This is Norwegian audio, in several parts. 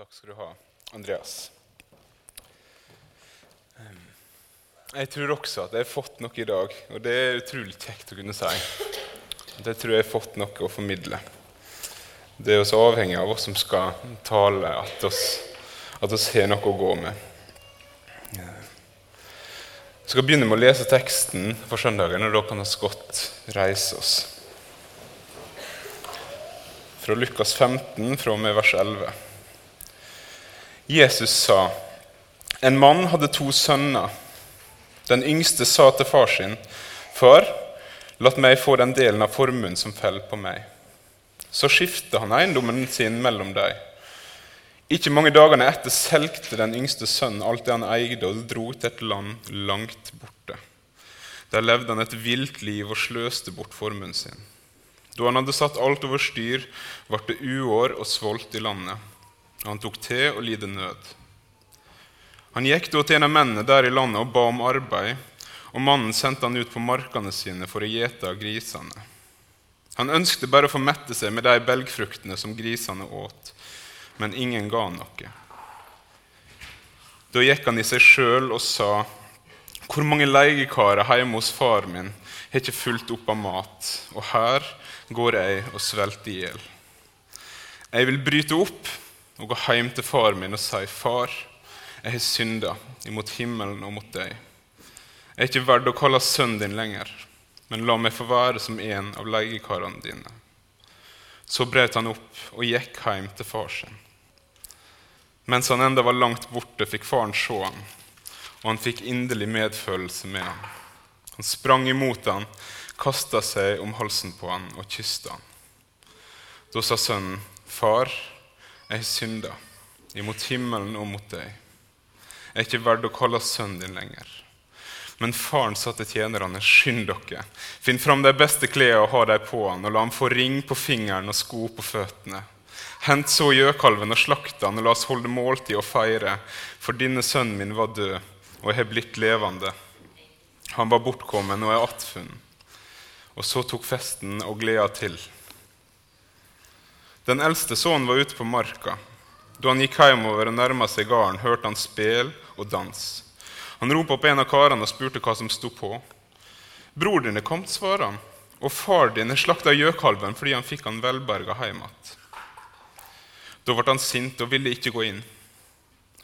Takk skal du ha, Andreas. Jeg tror også at jeg har fått noe i dag, og det er utrolig kjekt å kunne si. Det tror jeg har fått noe å formidle. Det er også avhengig av oss som skal tale, at oss, at oss har noe å gå med. Vi skal begynne med å lese teksten for søndagen, og da kan vi godt reise oss. Fra Lukas 15, fra og med vers 11. Jesus sa, en mann hadde to sønner. Den yngste sa til far sin, Far, la meg få den delen av formuen som faller på meg. Så skiftet han eiendommen sin mellom dem. Ikke mange dagene etter selgte den yngste sønnen alt det han eide, og dro til et land langt borte. Der levde han et vilt liv og sløste bort formuen sin. Da han hadde satt alt over styr, ble det uår og svolt i landet. Han tok til å lide nød. Han gikk da til en av mennene der i landet og ba om arbeid, og mannen sendte han ut på markene sine for å gjete av grisene. Han ønskte bare å få mette seg med de belgfruktene som grisene åt, men ingen ga han noe. Da gikk han i seg sjøl og sa, Hvor mange leiekarer hjemme hos far min har ikke fulgt opp av mat, og her går jeg og svelter i hjel. Jeg vil bryte opp og gå hjem til far min og si, Far, jeg har synda imot himmelen og mot deg. Jeg er ikke verdt å kalle sønnen din lenger, men la meg få være som en av leiekarene dine. Så brøt han opp og gikk hjem til far sin. Mens han enda var langt borte, fikk faren se han, og han fikk inderlig medfølelse med ham. Han sprang imot ham, kasta seg om halsen på ham og kysta ham. Da sa sønnen, Far, jeg synda imot himmelen og mot deg. Jeg er ikke verdt å kalle sønnen din lenger. Men faren sa til tjenerne, skynd dere, finn fram de beste klærne og ha dem på han, og la ham få ring på fingeren og sko på føttene. Hent så gjøkalven og slakt han, og la oss holde måltid og feire, for denne sønnen min var død, og jeg har blitt levende. Han var bortkommen og er attfunnet. Og så tok festen og gleda til. Den eldste sønnen var ute på marka. Da han gikk hjemover og nærma seg gården, hørte han spel og dans. Han ropa på en av karene og spurte hva som sto på. Bror din er kommet, svarer han, og far din har slakta gjøkalven fordi han fikk han velberga hjem igjen. Da ble han sint og ville ikke gå inn.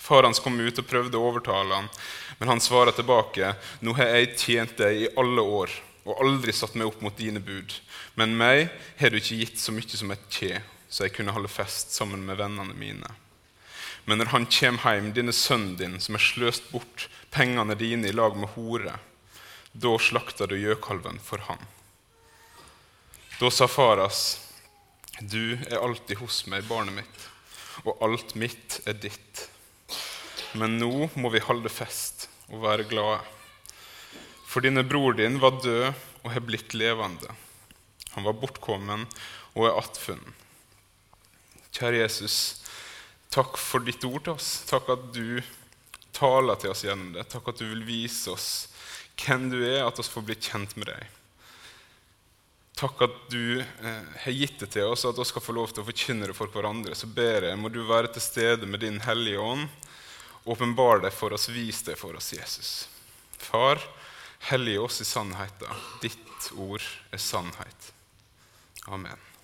Far hans kom ut og prøvde å overtale han, men han svarer tilbake, nå har jeg tjent deg i alle år og aldri satt meg opp mot dine bud, men meg har du ikke gitt så mye som et kje, så jeg kunne holde fest sammen med vennene mine. Men når han kommer hjem, denne sønnen din, som har sløst bort pengene dine i lag med hore, da slakter du gjøkalven for han. Da sa faras, du er alltid hos meg, barnet mitt, og alt mitt er ditt. Men nå må vi holde fest og være glade. For dine bror din var død og har blitt levende. Han var bortkommen og er attfunnet. Kjære Jesus, Takk for ditt ord til oss. Takk at du taler til oss gjennom det. Takk at du vil vise oss hvem du er, at vi får bli kjent med deg. Takk at du eh, har gitt det til oss, at vi skal få lov til å forkynne det for hverandre. Så ber jeg, må du være til stede med din Hellige Ånd. Åpenbar deg for oss, vis deg for oss, Jesus. Far, hellige oss i sannheten. Ditt ord er sannhet. Amen.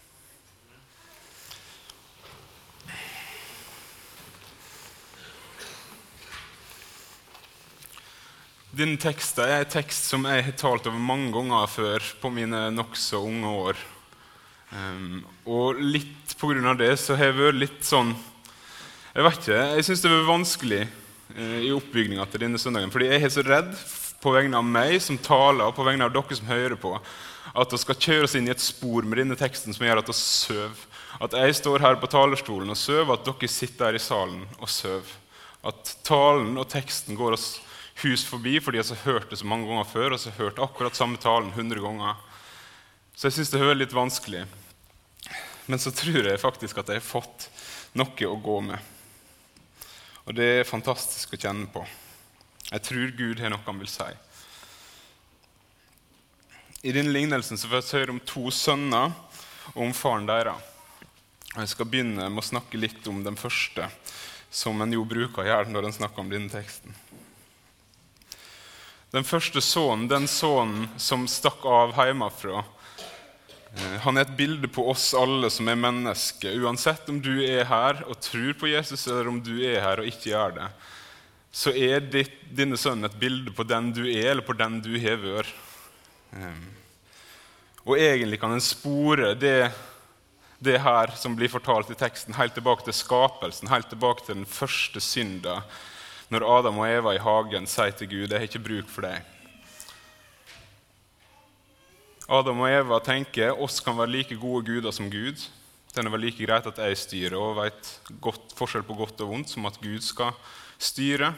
Denne teksten er en tekst som jeg har talt over mange ganger før på mine nokså unge år. Um, og litt pga. det så har jeg vært litt sånn Jeg vet ikke, jeg syns det vært vanskelig uh, i oppbygninga til denne søndagen. Fordi jeg er så redd på vegne av meg som taler, og på vegne av dere som hører på, at vi skal kjøre oss inn i et spor med denne teksten som gjør at vi sover. At jeg står her på talerstolen og sover, at dere sitter her i salen og sover. At talen og teksten går oss hus forbi fordi jeg har hørt det så mange ganger før. og så hørt akkurat samme talen 100 ganger. Så jeg syns det høres litt vanskelig. Men så tror jeg faktisk at jeg har fått noe å gå med. Og det er fantastisk å kjenne på. Jeg tror Gud har noe han vil si. I denne lignelsen så får vi høre om to sønner og om faren deres. Jeg skal begynne med å snakke litt om den første, som en jo bruker å gjøre når en snakker om denne teksten. Den første sønnen, den sønnen som stakk av hjemmefra, eh, han er et bilde på oss alle som er mennesker. Uansett om du er her og tror på Jesus, eller om du er her og ikke gjør det, så er ditt, denne sønnen et bilde på den du er, eller på den du har vært. Eh, og egentlig kan en spore det det her som blir fortalt i teksten, helt tilbake til skapelsen, helt tilbake til den første synda, når Adam og Eva i hagen sier til Gud 'Jeg har ikke bruk for deg'. Adam og Eva tenker oss kan være like gode guder som Gud. Det er vel like greit at jeg styrer og vet godt, forskjell på godt og vondt, som at Gud skal styre.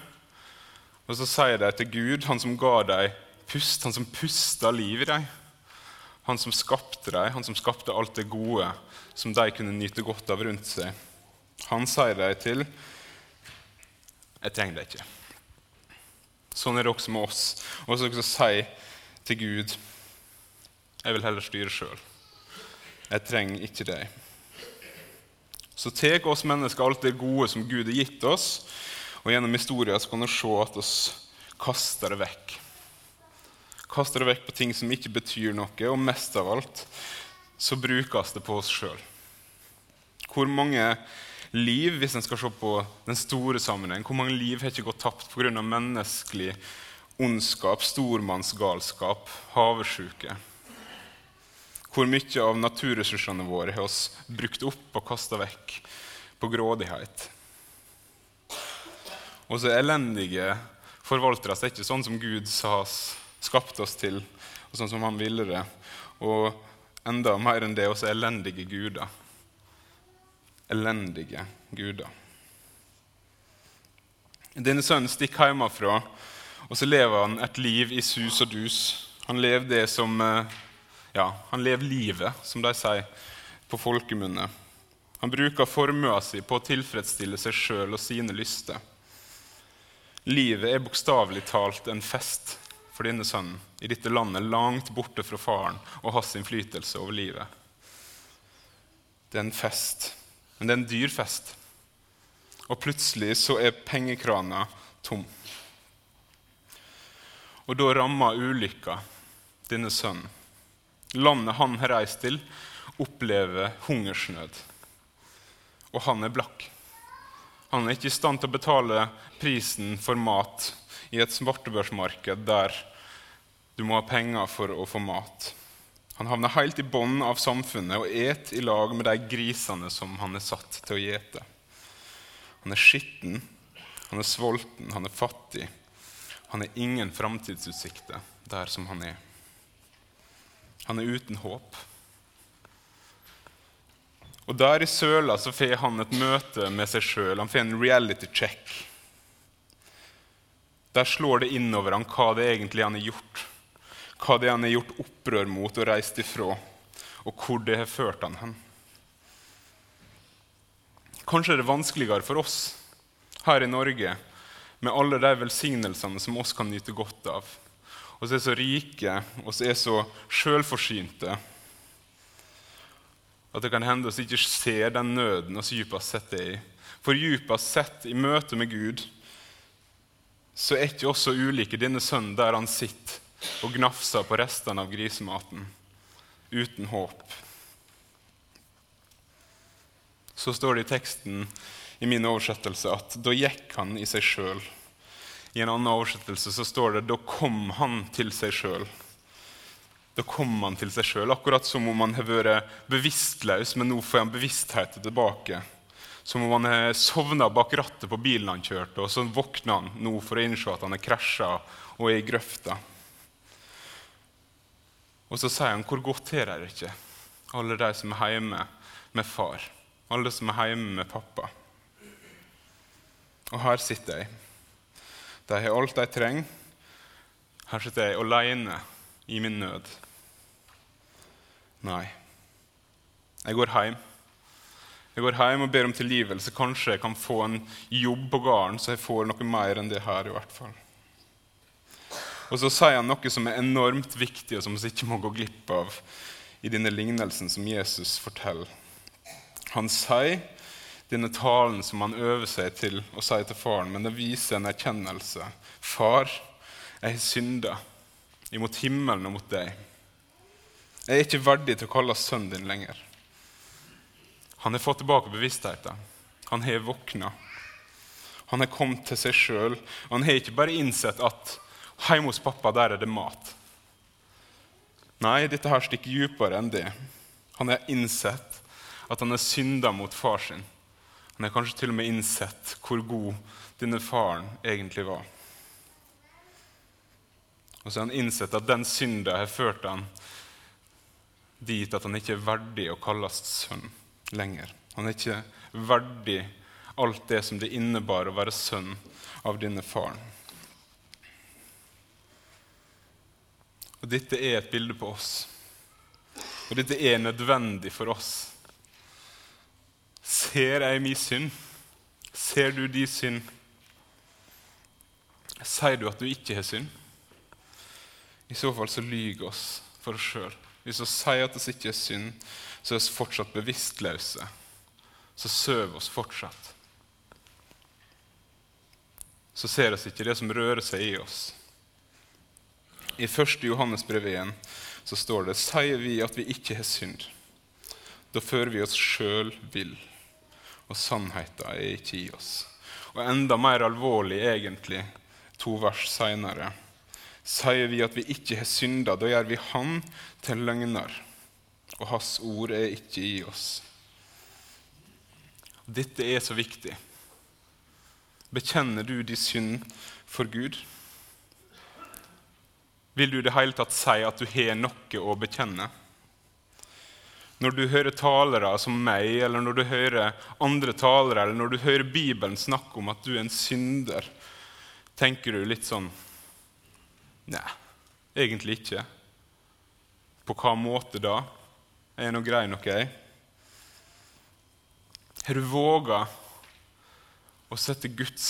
Og så sier de til Gud, han som ga dem pust, han som pusta liv i dem. Han som skapte dem, han som skapte alt det gode som de kunne nyte godt av rundt seg. Han sier de til 'Jeg trenger deg ikke'. Sånn er det også med oss. Og så si til Gud 'Jeg vil heller styre sjøl'. Jeg trenger ikke deg. Så tar oss mennesker alt det gode som Gud har gitt oss, og gjennom historien kan vi se at oss kaster det vekk kaster det vekk på ting som ikke betyr noe, og mest av alt så brukes det på oss sjøl. Hvor mange liv, hvis en skal se på den store sammenheng, hvor mange liv har ikke gått tapt pga. menneskelig ondskap, stormannsgalskap, havesjuke? Hvor mye av naturressursene våre har oss brukt opp og kasta vekk på grådighet? Og så elendige forvaltere er ikke sånn som Gud sa skapte oss til, og sånn som han ville det. Og enda mer enn det også elendige guder. Elendige guder. Denne sønnen stikker hjemmefra, og så lever han et liv i sus og dus. Han lever det som eh, Ja, han lever livet, som de sier på folkemunne. Han bruker formua si på å tilfredsstille seg sjøl og sine lyster. Livet er bokstavelig talt en fest for denne sønnen i dette landet langt borte fra faren og hans innflytelse over livet. Det er en fest, men det er en dyr fest. Og plutselig så er pengekrana tom. Og da rammer ulykka denne sønnen. Landet han har reist til, opplever hungersnød. Og han er blakk. Han er ikke i stand til å betale prisen for mat i et svartebørsmarked der du må ha penger for å få mat. Han havner helt i bånn av samfunnet og et i lag med de grisene som han er satt til å gjete. Han er skitten, han er sulten, han er fattig. Han har ingen framtidsutsikter der som han er. Han er uten håp. Og Der i søla så får han et møte med seg sjøl. Han får en reality check. Der slår det innover han hva det egentlig han har gjort. Hva det han har gjort opprør mot og reist ifra, og hvor det har ført han hen. Kanskje er det vanskeligere for oss her i Norge med alle de velsignelsene som oss kan nyte godt av. Vi er så rike og vi er så sjølforsynte at det kan hende oss ikke ser den nøden vi dypest sett er i. For dypest sett i møte med Gud så er ikke oss så ulike denne sønnen der han sitter og gnafsa på restene av grisematen, uten håp. Så står det i teksten i min oversettelse at da gikk han i seg sjøl. I en annen oversettelse så står det da kom han til seg sjøl. Da kom han til seg sjøl, akkurat som om han har vært bevisstløs, men nå får han bevisstheten tilbake. Som om han har sovna bak rattet på bilen han kjørte, og så våkner han nå for å innse at han har krasja og er i grøfta. Og så sier han hvor godt er det ikke, alle de som er hjemme med far, alle som er hjemme med pappa. Og her sitter jeg. De har alt de trenger. Her sitter jeg alene i min nød. Nei. Jeg går hjem. Jeg går hjem og ber om tilgivelse. Kanskje jeg kan få en jobb på gården, så jeg får noe mer enn det her. i hvert fall. Og så sier han noe som er enormt viktig, og som vi ikke må gå glipp av i denne lignelsen som Jesus forteller. Han sier denne talen som han øver seg til å si til faren, men det viser en erkjennelse. Far, jeg har synda imot himmelen og mot deg. Jeg er ikke verdig til å kalles sønnen din lenger. Han har fått tilbake bevisstheten. Han har våkna. Han har kommet til seg sjøl. Han har ikke bare innsett at hjemme hos pappa der er det mat. Nei, dette her stikker dypere enn det. Han har innsett at han har synda mot far sin. Han har kanskje til og med innsett hvor god denne faren egentlig var. Og så har han innsett at den synda har ført han dit at han ikke er verdig å kalles sønn lenger. Han er ikke verdig alt det som det innebar å være sønn av denne faren. Og Dette er et bilde på oss. Og dette er nødvendig for oss. Ser jeg min synd? Ser du din synd? Sier du at du ikke har synd? I så fall så lyver oss for oss sjøl. Hvis vi sier at vi ikke er synd, så er vi fortsatt bevisstløse. Så sover oss fortsatt. Så ser vi ikke det som rører seg i oss. I 1. Johannes brev 1 så står det sier vi at vi ikke har synd. Da fører vi oss sjøl vill, og sannheten er ikke i oss. Og enda mer alvorlig, egentlig, to vers seinere Sier vi at vi ikke har synda, da gjør vi Han til løgner, og Hans ord er ikke i oss. Dette er så viktig. Bekjenner du din synd for Gud? Vil du i det hele tatt si at du har noe å bekjenne? Når du hører talere som meg, eller når du hører andre talere, eller når du hører Bibelen snakke om at du er en synder, tenker du litt sånn Nei, egentlig ikke. På hva måte da? Er jeg nå grei nok, jeg? Har du våga å sette Guds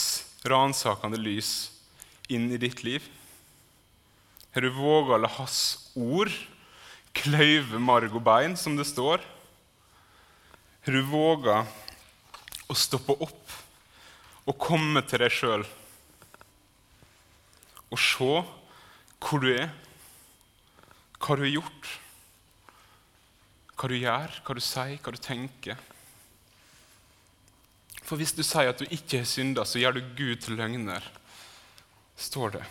ransakende lys inn i ditt liv? Har du våga å la Hans ord kløyve marg og bein, som det står? Har du våga å stoppe opp og komme til deg sjøl og se hvor du er, hva du har gjort, hva du gjør, hva du sier, hva du tenker. For hvis du sier at du ikke har synda, så gjør du Gud til løgner, står det.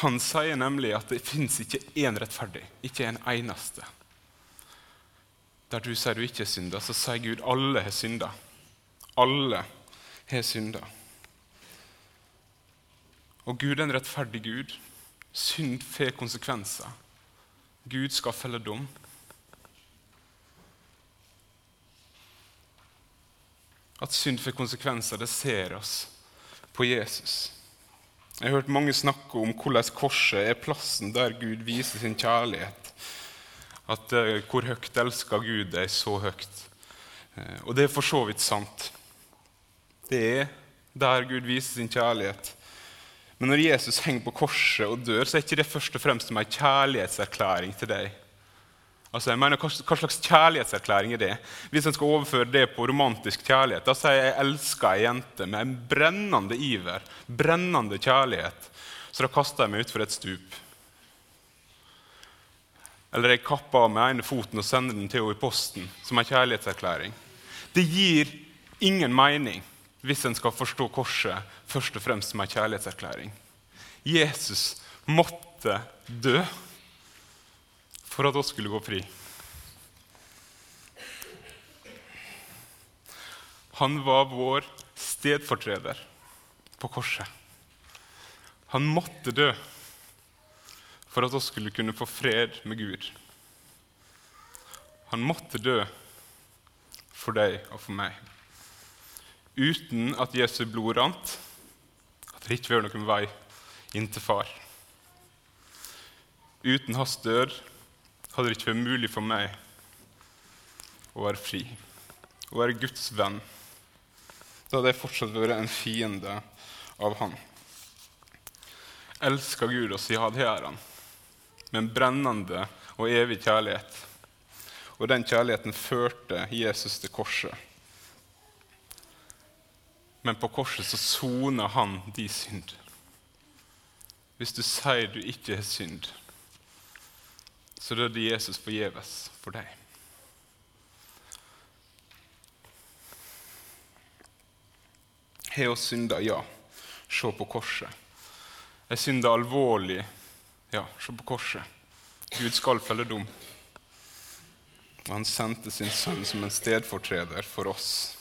Han sier nemlig at det fins ikke én rettferdig, ikke en eneste. Der du sier du ikke synda, så sier Gud alle har synda. Alle har synda. Og Gud er en rettferdig Gud. Synd får konsekvenser. Gud skal felle dom. At synd får konsekvenser, det ser oss på Jesus. Jeg har hørt mange snakke om hvordan korset er plassen der Gud viser sin kjærlighet. At uh, Hvor høyt elsker Gud deg så høyt. Uh, og det er for så vidt sant. Det er der Gud viser sin kjærlighet. Men når Jesus henger på korset og dør, så er ikke det først og fremst en kjærlighetserklæring til deg. Altså, jeg mener, Hva slags kjærlighetserklæring er det? Hvis en skal overføre det på romantisk kjærlighet, da sier jeg 'jeg elsker ei jente' med en brennende iver, brennende kjærlighet, så da kaster jeg meg utfor et stup. Eller jeg kapper av med ene foten og sender den til henne i posten som en kjærlighetserklæring. Det gir ingen mening hvis en skal forstå korset først og fremst som en kjærlighetserklæring. Jesus måtte dø for at oss skulle gå fri. Han var vår stedfortreder på korset. Han måtte dø for at oss skulle kunne få fred med Gud. Han måtte dø for deg og for meg uten at Jesu blod rant, at det ikke var noen vei inn til far. Uten hans død hadde det ikke vært mulig for meg å være fri, å være Guds venn. Da hadde jeg fortsatt vært en fiende av Han. Elsker Gud oss? Ja, det gjør Han. Med en brennende og evig kjærlighet. Og den kjærligheten førte Jesus til korset. Men på korset så soner han de synd. Hvis du sier du ikke har synd, så døde Jesus forgjeves for deg. Har oss synda? Ja. Se på korset. Jeg synder alvorlig. Ja, se på korset. Gud skal felle dom. Han sendte sin sønn som en stedfortreder for oss.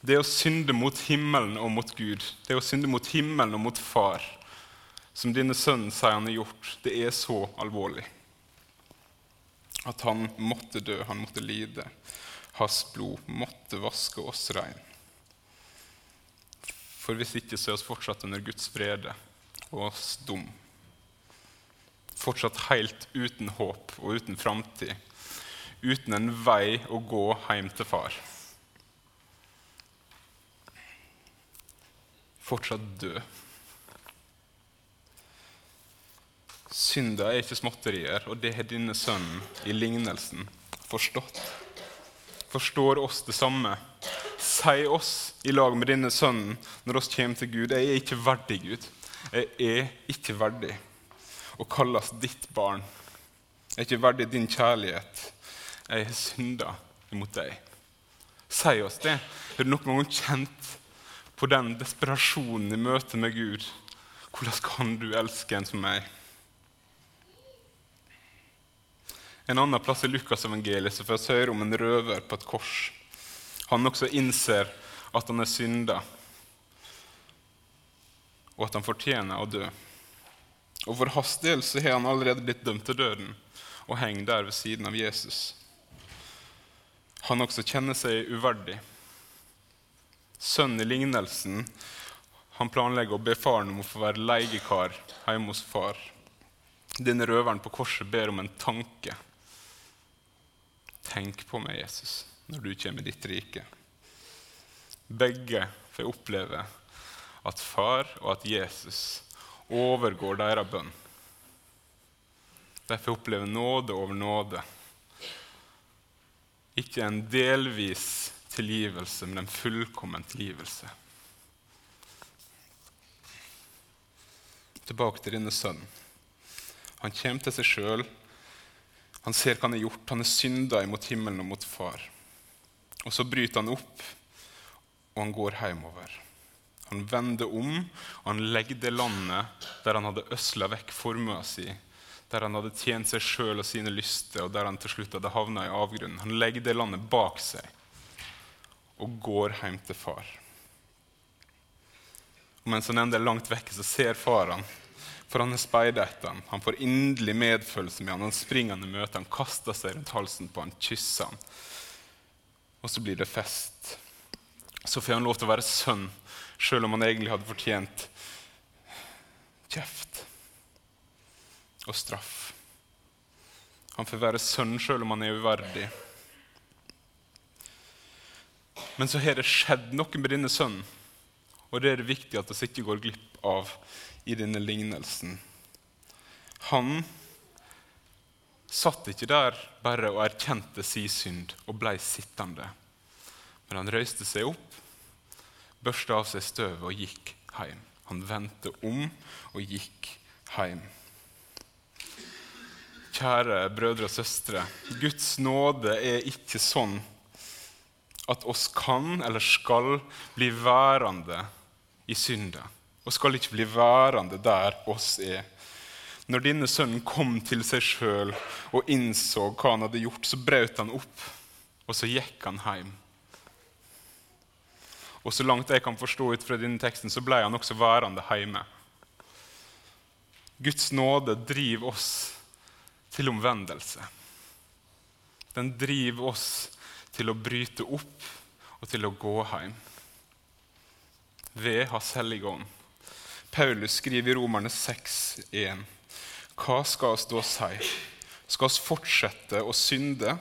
Det å synde mot himmelen og mot Gud, det å synde mot himmelen og mot Far, som denne sønnen sier han har gjort, det er så alvorlig. At han måtte dø, han måtte lide. Hans blod måtte vaske oss rein. For hvis ikke så er oss fortsatt under Guds vrede og oss dum. Fortsatt helt uten håp og uten framtid. Uten en vei å gå hjem til far. Fortsatt død. Synda er ikke småtterier, og det har denne sønnen i lignelsen forstått. Forstår oss det samme. Si oss i lag med denne sønnen når oss kommer til Gud. Jeg er ikke verdig, Gud. Jeg er ikke verdig å kalles ditt barn. Jeg er ikke verdig din kjærlighet. Jeg har synda imot deg. Si oss det. Har du noen gang kjent på den desperasjonen i møte med Gud? Hvordan kan du elske en som meg? En annen plass i Lukasevangeliet får vi høre om en røver på et kors. Han også innser at han er synda, og at han fortjener å dø. Og For hans del så har han allerede blitt dømt til døden og henger der ved siden av Jesus. Han også kjenner seg uverdig. Sønnen i lignelsen han planlegger å be faren om å få være leiekar hjemme hos far. Denne røveren på korset ber om en tanke. Tenk på meg, Jesus, når du kommer i ditt rike. Begge får oppleve at far og at Jesus overgår deres bønn. De får oppleve nåde over nåde. Ikke en delvis tilgivelse, men en fullkommen tilgivelse. Tilbake til denne sønnen. Han kommer til seg sjøl han ser hva han har gjort. Han er synda imot himmelen og mot far. Og så bryter han opp, og han går hjemover. Han vender om, og han legger det landet der han hadde øsla vekk formua si, der han hadde tjent seg sjøl og sine lyster, og der han til slutt hadde havna i avgrunnen. Han legger det landet bak seg og går hjem til far. Og mens han enda er langt vekke, så ser far han for han har speidet etter ham. Han får inderlig medfølelse med ham. Han springer han i møte, han kaster seg rundt halsen på ham, kysser ham. Og så blir det fest. Så får han lov til å være sønn, sjøl om han egentlig hadde fortjent kjeft og straff. Han får være sønn sjøl om han er uverdig. Men så har det skjedd noe med denne sønnen, og det er det viktig at vi ikke går glipp av i denne lignelsen. Han satt ikke der bare og erkjente si synd og ble sittende. Men han røyste seg opp, børsta av seg støvet og gikk hjem. Han vendte om og gikk hjem. Kjære brødre og søstre, Guds nåde er ikke sånn at oss kan eller skal bli værende i synda og skal ikke bli værende der oss er. Når denne sønnen kom til seg sjøl og innså hva han hadde gjort, så brøt han opp, og så gikk han hjem. Og så langt jeg kan forstå ut fra denne teksten, så ble han også værende hjemme. Guds nåde driver oss til omvendelse. Den driver oss til å bryte opp og til å gå hjem. Ved Hans hellige ånd. Paulus skriver i Romerne 6,1.: Hva skal oss da si? Skal oss fortsette å synde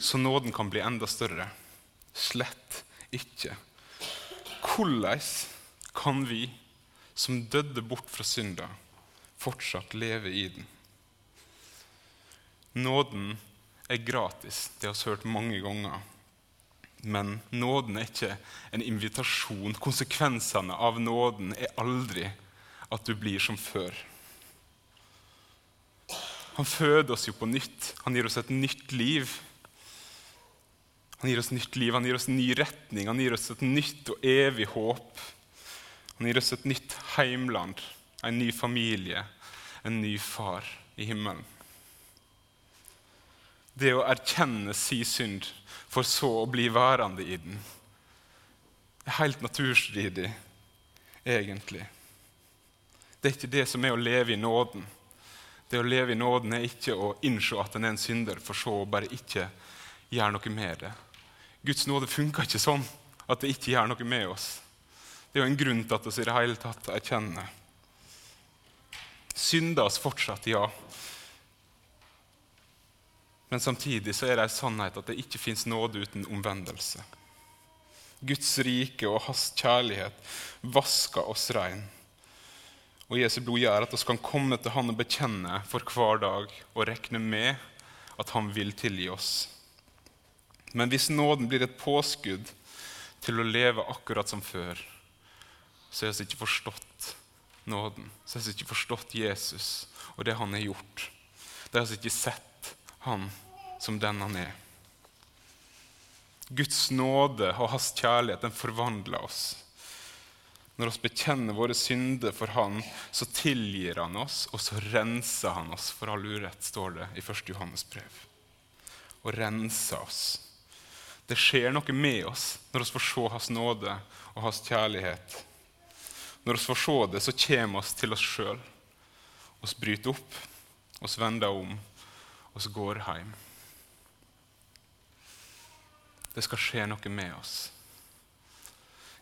så nåden kan bli enda større? Slett ikke. Hvordan kan vi som døde bort fra synda, fortsatt leve i den? Nåden er gratis. Det har vi hørt mange ganger. Men nåden er ikke en invitasjon. Konsekvensene av nåden er aldri at du blir som før. Han føder oss jo på nytt. Han gir oss et nytt liv. Han gir oss nytt liv, han gir oss ny retning, han gir oss et nytt og evig håp. Han gir oss et nytt heimland, en ny familie, en ny far i himmelen. Det å erkjenne si synd for så å bli værende i den, Det er helt naturstridig, egentlig. Det er ikke det som er å leve i nåden. Det å leve i nåden er ikke å innse at en er en synder, for så å bare ikke gjøre noe med det. Guds nåde funker ikke sånn at det ikke gjør noe med oss. Det er jo en grunn til at vi i det hele tatt erkjenner. Synder oss fortsatt, ja. Men samtidig så er det en sannhet at det ikke fins nåde uten omvendelse. Guds rike og hans kjærlighet vasker oss rein. Og Jesu blod gjør at vi kan komme til Han og bekjenne for hver dag og regne med at Han vil tilgi oss. Men hvis nåden blir et påskudd til å leve akkurat som før, så har vi ikke forstått nåden. Så har vi ikke forstått Jesus og det han har gjort. Det har vi ikke sett han som den han er. Guds nåde og hans kjærlighet den forvandler oss. Når vi bekjenner våre synder for Han, så tilgir Han oss, og så renser Han oss for all urett, står det i 1. Johannes brev. Og renser oss. Det skjer noe med oss når vi får se Hans nåde og Hans kjærlighet. Når vi får se det, så kommer vi til oss sjøl. Vi bryter opp, vi vender om, og så går hjem. Det skal skje noe med oss.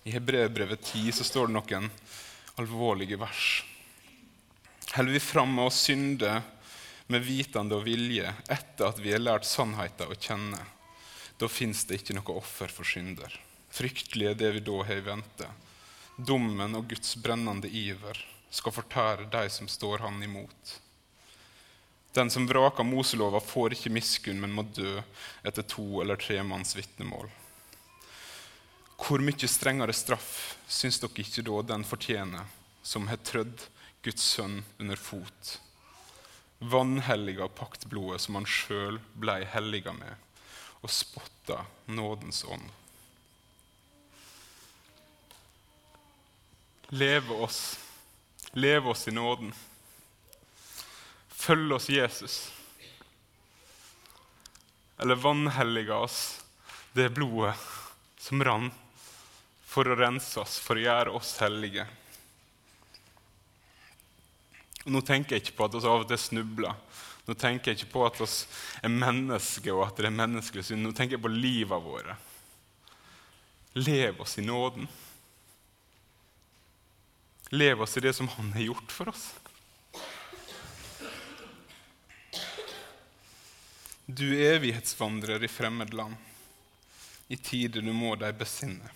I Hebreerbrevet 10 så står det noen alvorlige vers. Holder vi fram med å synde med vitende og vilje etter at vi har lært sannheten å kjenne, da fins det ikke noe offer for synder. Fryktelig er det vi da har i vente. Dommen og Guds brennende iver skal fortære de som står Han imot. Den som vraker Moselova, får ikke miskunn, men må dø etter to eller tre manns vitnemål. Hvor mye strengere straff syns dere ikke da den fortjener, som har trødd Guds sønn under fot? Vanhelliga paktblodet som han sjøl blei helliga med, og spotta nådens ånd. Leve oss, leve oss i nåden. Følg oss Jesus. Eller vannhellige oss det blodet som rann for å rense oss, for å gjøre oss hellige. Og nå tenker jeg ikke på at vi av og til snubler. Nå tenker jeg ikke på at vi er mennesker og at det er menneskelig synd. Nå tenker jeg på livet våre. Lev oss i nåden. Lev oss i det som Han har gjort for oss. Du evighetsvandrer i fremmed land, i tider du må deg besinne.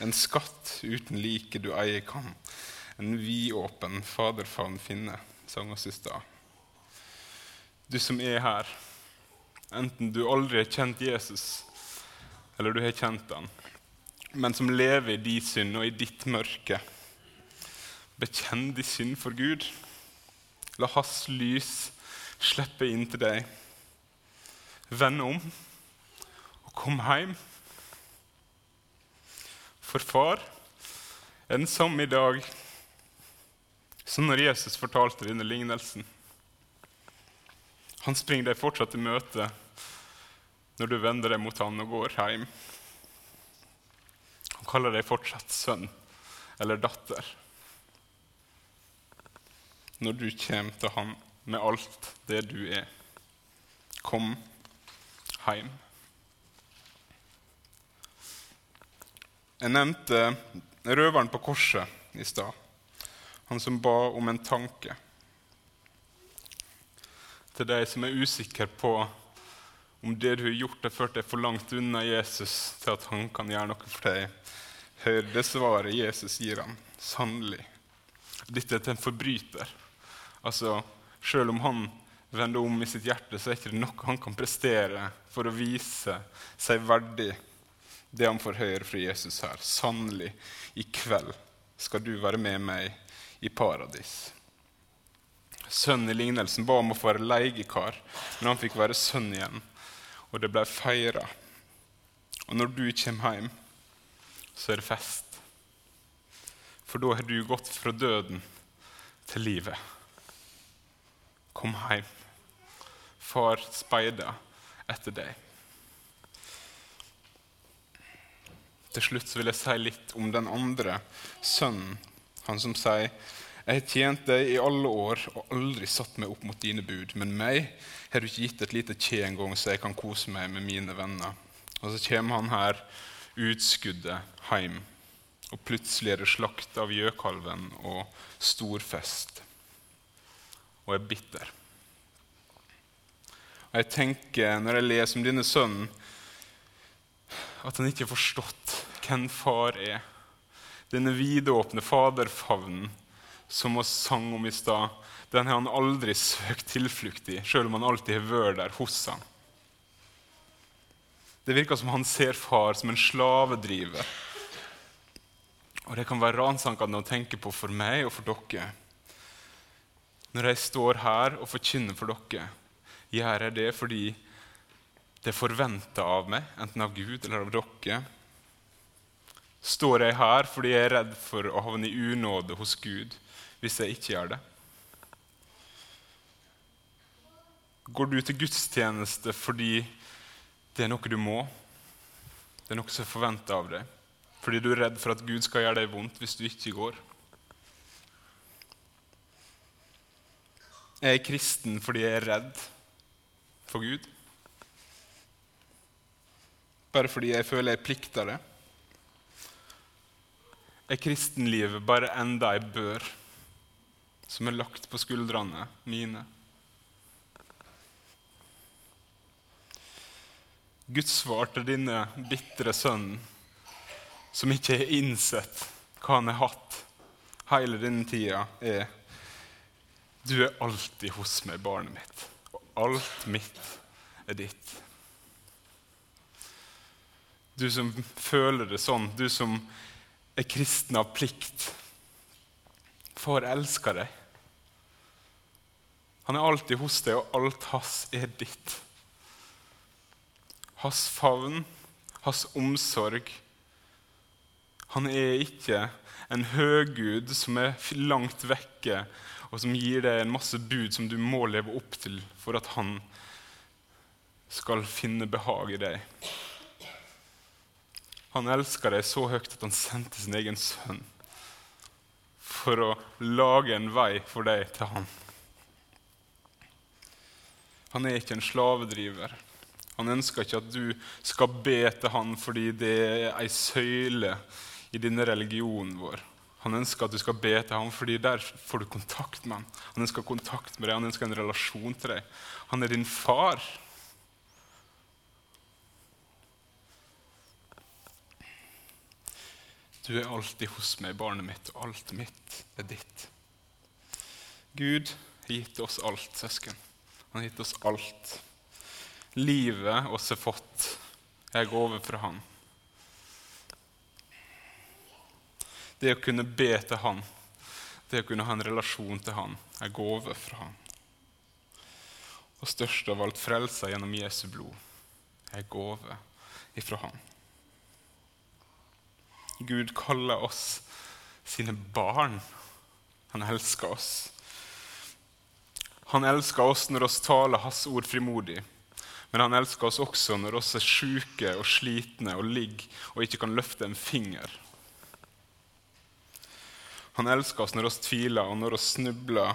En skatt uten like du eier kan, en vidåpen faderfavn finne, sang oss i stad. Du som er her, enten du aldri har kjent Jesus, eller du har kjent han, men som lever i din synd og i ditt mørke. Bekjenn din synd for Gud. La hans lys slippe inn til deg vende om og komme hjem. For far er den samme i dag som når Jesus fortalte denne lignelsen. Han springer deg fortsatt i møte når du vender deg mot han og går hjem. Han kaller deg fortsatt sønn eller datter. Når du kommer til ham med alt det du er. Kom hjem. Jeg nevnte røveren på korset i stad. Han som ba om en tanke. Til deg som er usikker på om det du har gjort, har ført deg for langt unna Jesus til at han kan gjøre noe for deg. Hør det svaret Jesus gir ham. Sannelig. Dette er til en forbryter. Altså, Selv om han vender om i sitt hjerte, så er det ikke noe han kan prestere for å vise seg verdig det han får høre fra Jesus her. Sannelig, i kveld skal du være med meg i paradis. Sønnen i lignelsen ba om å få være leiekar, men han fikk være sønn igjen, og det ble feira. Og når du kommer hjem, så er det fest. For da har du gått fra døden til livet. Kom hjem. Far speide etter deg. Til slutt vil jeg si litt om den andre sønnen, han som sier jeg har tjent deg i alle år og aldri satt meg opp mot dine bud. Men meg har du ikke gitt et lite kje engang, så jeg kan kose meg med mine venner. Og så kommer han her utskuddet hjem, og plutselig er det slakt av gjøkalven og storfest. Og er bitter. Og jeg tenker, når jeg leser om denne sønnen, at han ikke har forstått hvem far er. Denne vidåpne faderfavnen som vi sang om i stad, den har han aldri søkt tilflukt i, sjøl om han alltid har vært der hos ham. Det virker som han ser far som en slavedriver. Og det kan være ransakende å tenke på for meg og for dere. Når jeg står her og forkynner for dere, gjør jeg det fordi det er forventa av meg, enten av Gud eller av dere. Står jeg her fordi jeg er redd for å havne i unåde hos Gud hvis jeg ikke gjør det? Går du til gudstjeneste fordi det er noe du må? Det er noe som er forventa av deg? Fordi du er redd for at Gud skal gjøre deg vondt hvis du ikke går? Jeg er kristen fordi jeg er redd for Gud? Bare fordi jeg føler jeg plikter det? Er kristenlivet bare enda ei bør som er lagt på skuldrene mine? Guds svar til denne bitre sønnen, som ikke har innsett hva han har hatt hele denne tida, er Du er alltid hos meg, barnet mitt, alt mitt er ditt. Du som føler det sånn, du som er kristen av plikt. Far elsker deg. Han er alltid hos deg, og alt hans er ditt. Hans favn, hans omsorg. Han er ikke en høgud som er langt vekke, og som gir deg en masse bud som du må leve opp til for at han skal finne behag i deg. Han elska deg så høyt at han sendte sin egen sønn for å lage en vei for deg til han. Han er ikke en slavedriver. Han ønsker ikke at du skal be til han fordi det er ei søyle i denne religionen vår. Han ønsker at du skal be til ham fordi der får du kontakt med ham. Han ønsker kontakt med deg, han ønsker en relasjon til deg. Han er din far. Du er alltid hos meg, barnet mitt, og alt mitt er ditt. Gud har gitt oss alt, søsken. Han har gitt oss alt. Livet oss har fått, jeg går over fra Han. Det å kunne be til Han, det å kunne ha en relasjon til Han, er gave fra Han. Og størst av alt frelsa gjennom Jesu blod er gave ifra Han. Gud kaller oss sine barn. Han elsker oss. Han elsker oss når vi taler Hans ord frimodig. Men han elsker oss også når vi er syke og slitne og ligger og ikke kan løfte en finger. Han elsker oss når vi tviler og når vi snubler,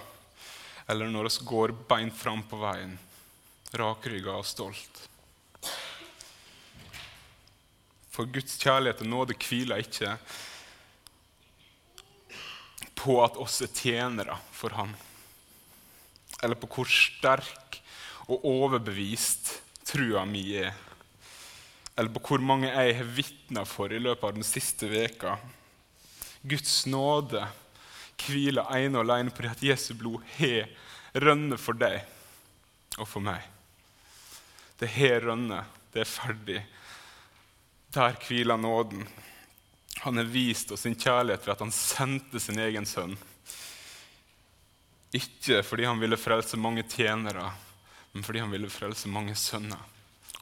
eller når vi går beint fram på veien, rakrygga og stolt. For Guds kjærlighet og nåde hviler ikke på at oss er tjenere for Han, eller på hvor sterk og overbevist trua mi er, eller på hvor mange jeg har vitna for i løpet av den siste veka. Guds nåde hviler ene og alene på det at Jesu blod har rønne for deg, og for meg. Det har rønne, Det er ferdig. Der hviler nåden. Han har vist oss sin kjærlighet ved at han sendte sin egen sønn. Ikke fordi han ville frelse mange tjenere, men fordi han ville frelse mange sønner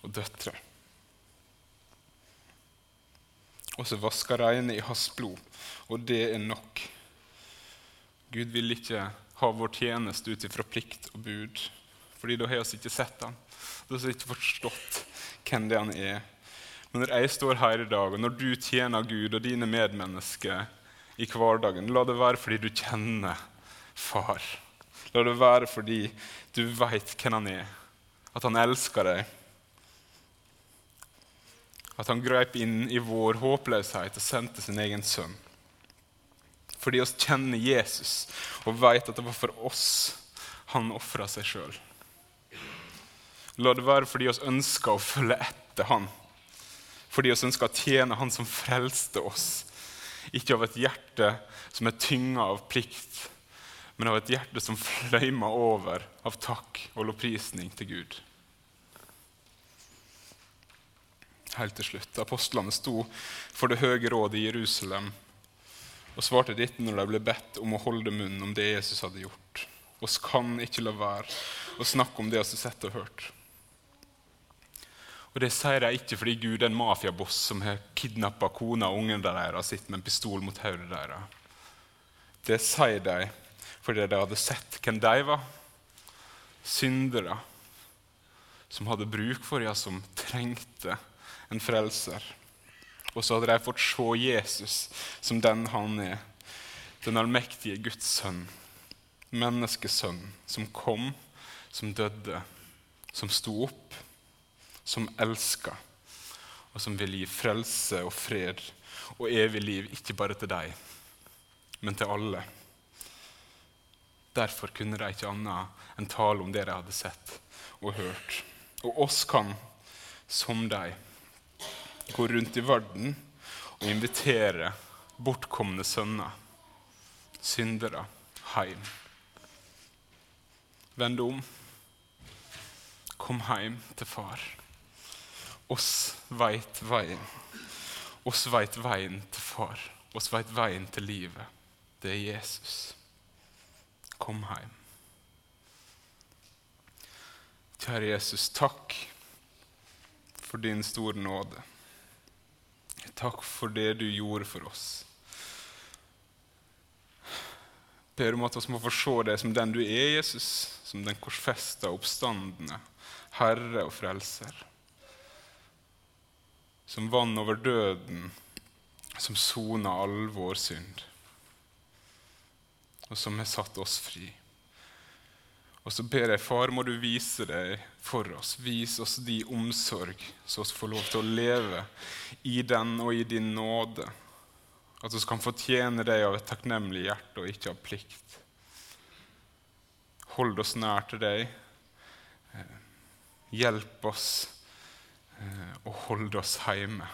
og døtre. Og så vasker reine i hans blod, og det er nok. Gud vil ikke ha vår tjeneste ut ifra plikt og bud, fordi da har vi ikke sett ham. Da har vi ikke forstått hvem det han er. Men når jeg står her i dag, og når du tjener Gud og dine medmennesker i hverdagen, la det være fordi du kjenner far. La det være fordi du veit hvem han er, at han elsker deg. At han grep inn i vår håpløshet og sendte sin egen sønn. Fordi oss kjenner Jesus og veit at det var for oss han ofra seg sjøl. La det være fordi oss ønsker å følge etter han. Fordi oss ønsker å tjene han som frelste oss. Ikke av et hjerte som er tynga av plikt, men av et hjerte som fløymer over av takk og lovprisning til Gud. Helt til slutt. Apostlene sto for det høye rådet i Jerusalem og svarte dette når de ble bedt om å holde munn om det Jesus hadde gjort. Oss kan ikke la være å snakke om det vi har sett og hørt. Og Det sier de ikke fordi Gud er en mafiaboss som har kidnappa kona og ungen deres og sitter med en pistol mot hodet deres. Det sier de fordi de hadde sett hvem de var. Syndere som hadde bruk for ja, som trengte en frelser. Og så hadde de fått se Jesus som den han er, den allmektige Guds sønn, menneskesønn, som kom, som døde, som sto opp som elska, og som vil gi frelse og fred og evig liv, ikke bare til deg, men til alle. Derfor kunne de ikke annet enn tale om det de hadde sett og hørt. Og oss kan, som deg, gå rundt i verden og invitere bortkomne sønner, syndere, hjem. Vend om. Kom hjem til far. Oss veit veien. Oss veit veien til far. Oss veit veien til livet. Det er Jesus. Kom hjem. Kjære Jesus, takk for din store nåde. Takk for det du gjorde for oss. Ber om at vi må få se deg som den du er, Jesus, som den korsfesta oppstandende, Herre og Frelser som vann over døden, som sona all vår synd, og som har satt oss fri. Og så ber jeg, far, må du vise deg for oss. Vis oss de omsorg, så vi får lov til å leve i den og i din nåde. At vi kan fortjene deg av et takknemlig hjerte og ikke av plikt. Hold oss nær til deg. Eh, hjelp oss Eh, og hold oss hjemme.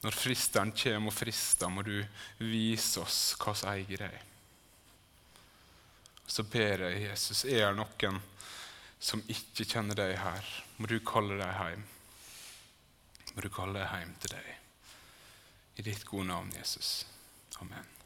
Når fristeren kommer og frister, må du vise oss hva som eier deg. Så ber jeg Jesus, er det noen som ikke kjenner deg her, må du kalle deg hjem. Må du kalle deg hjem til deg. I ditt gode navn, Jesus. Amen.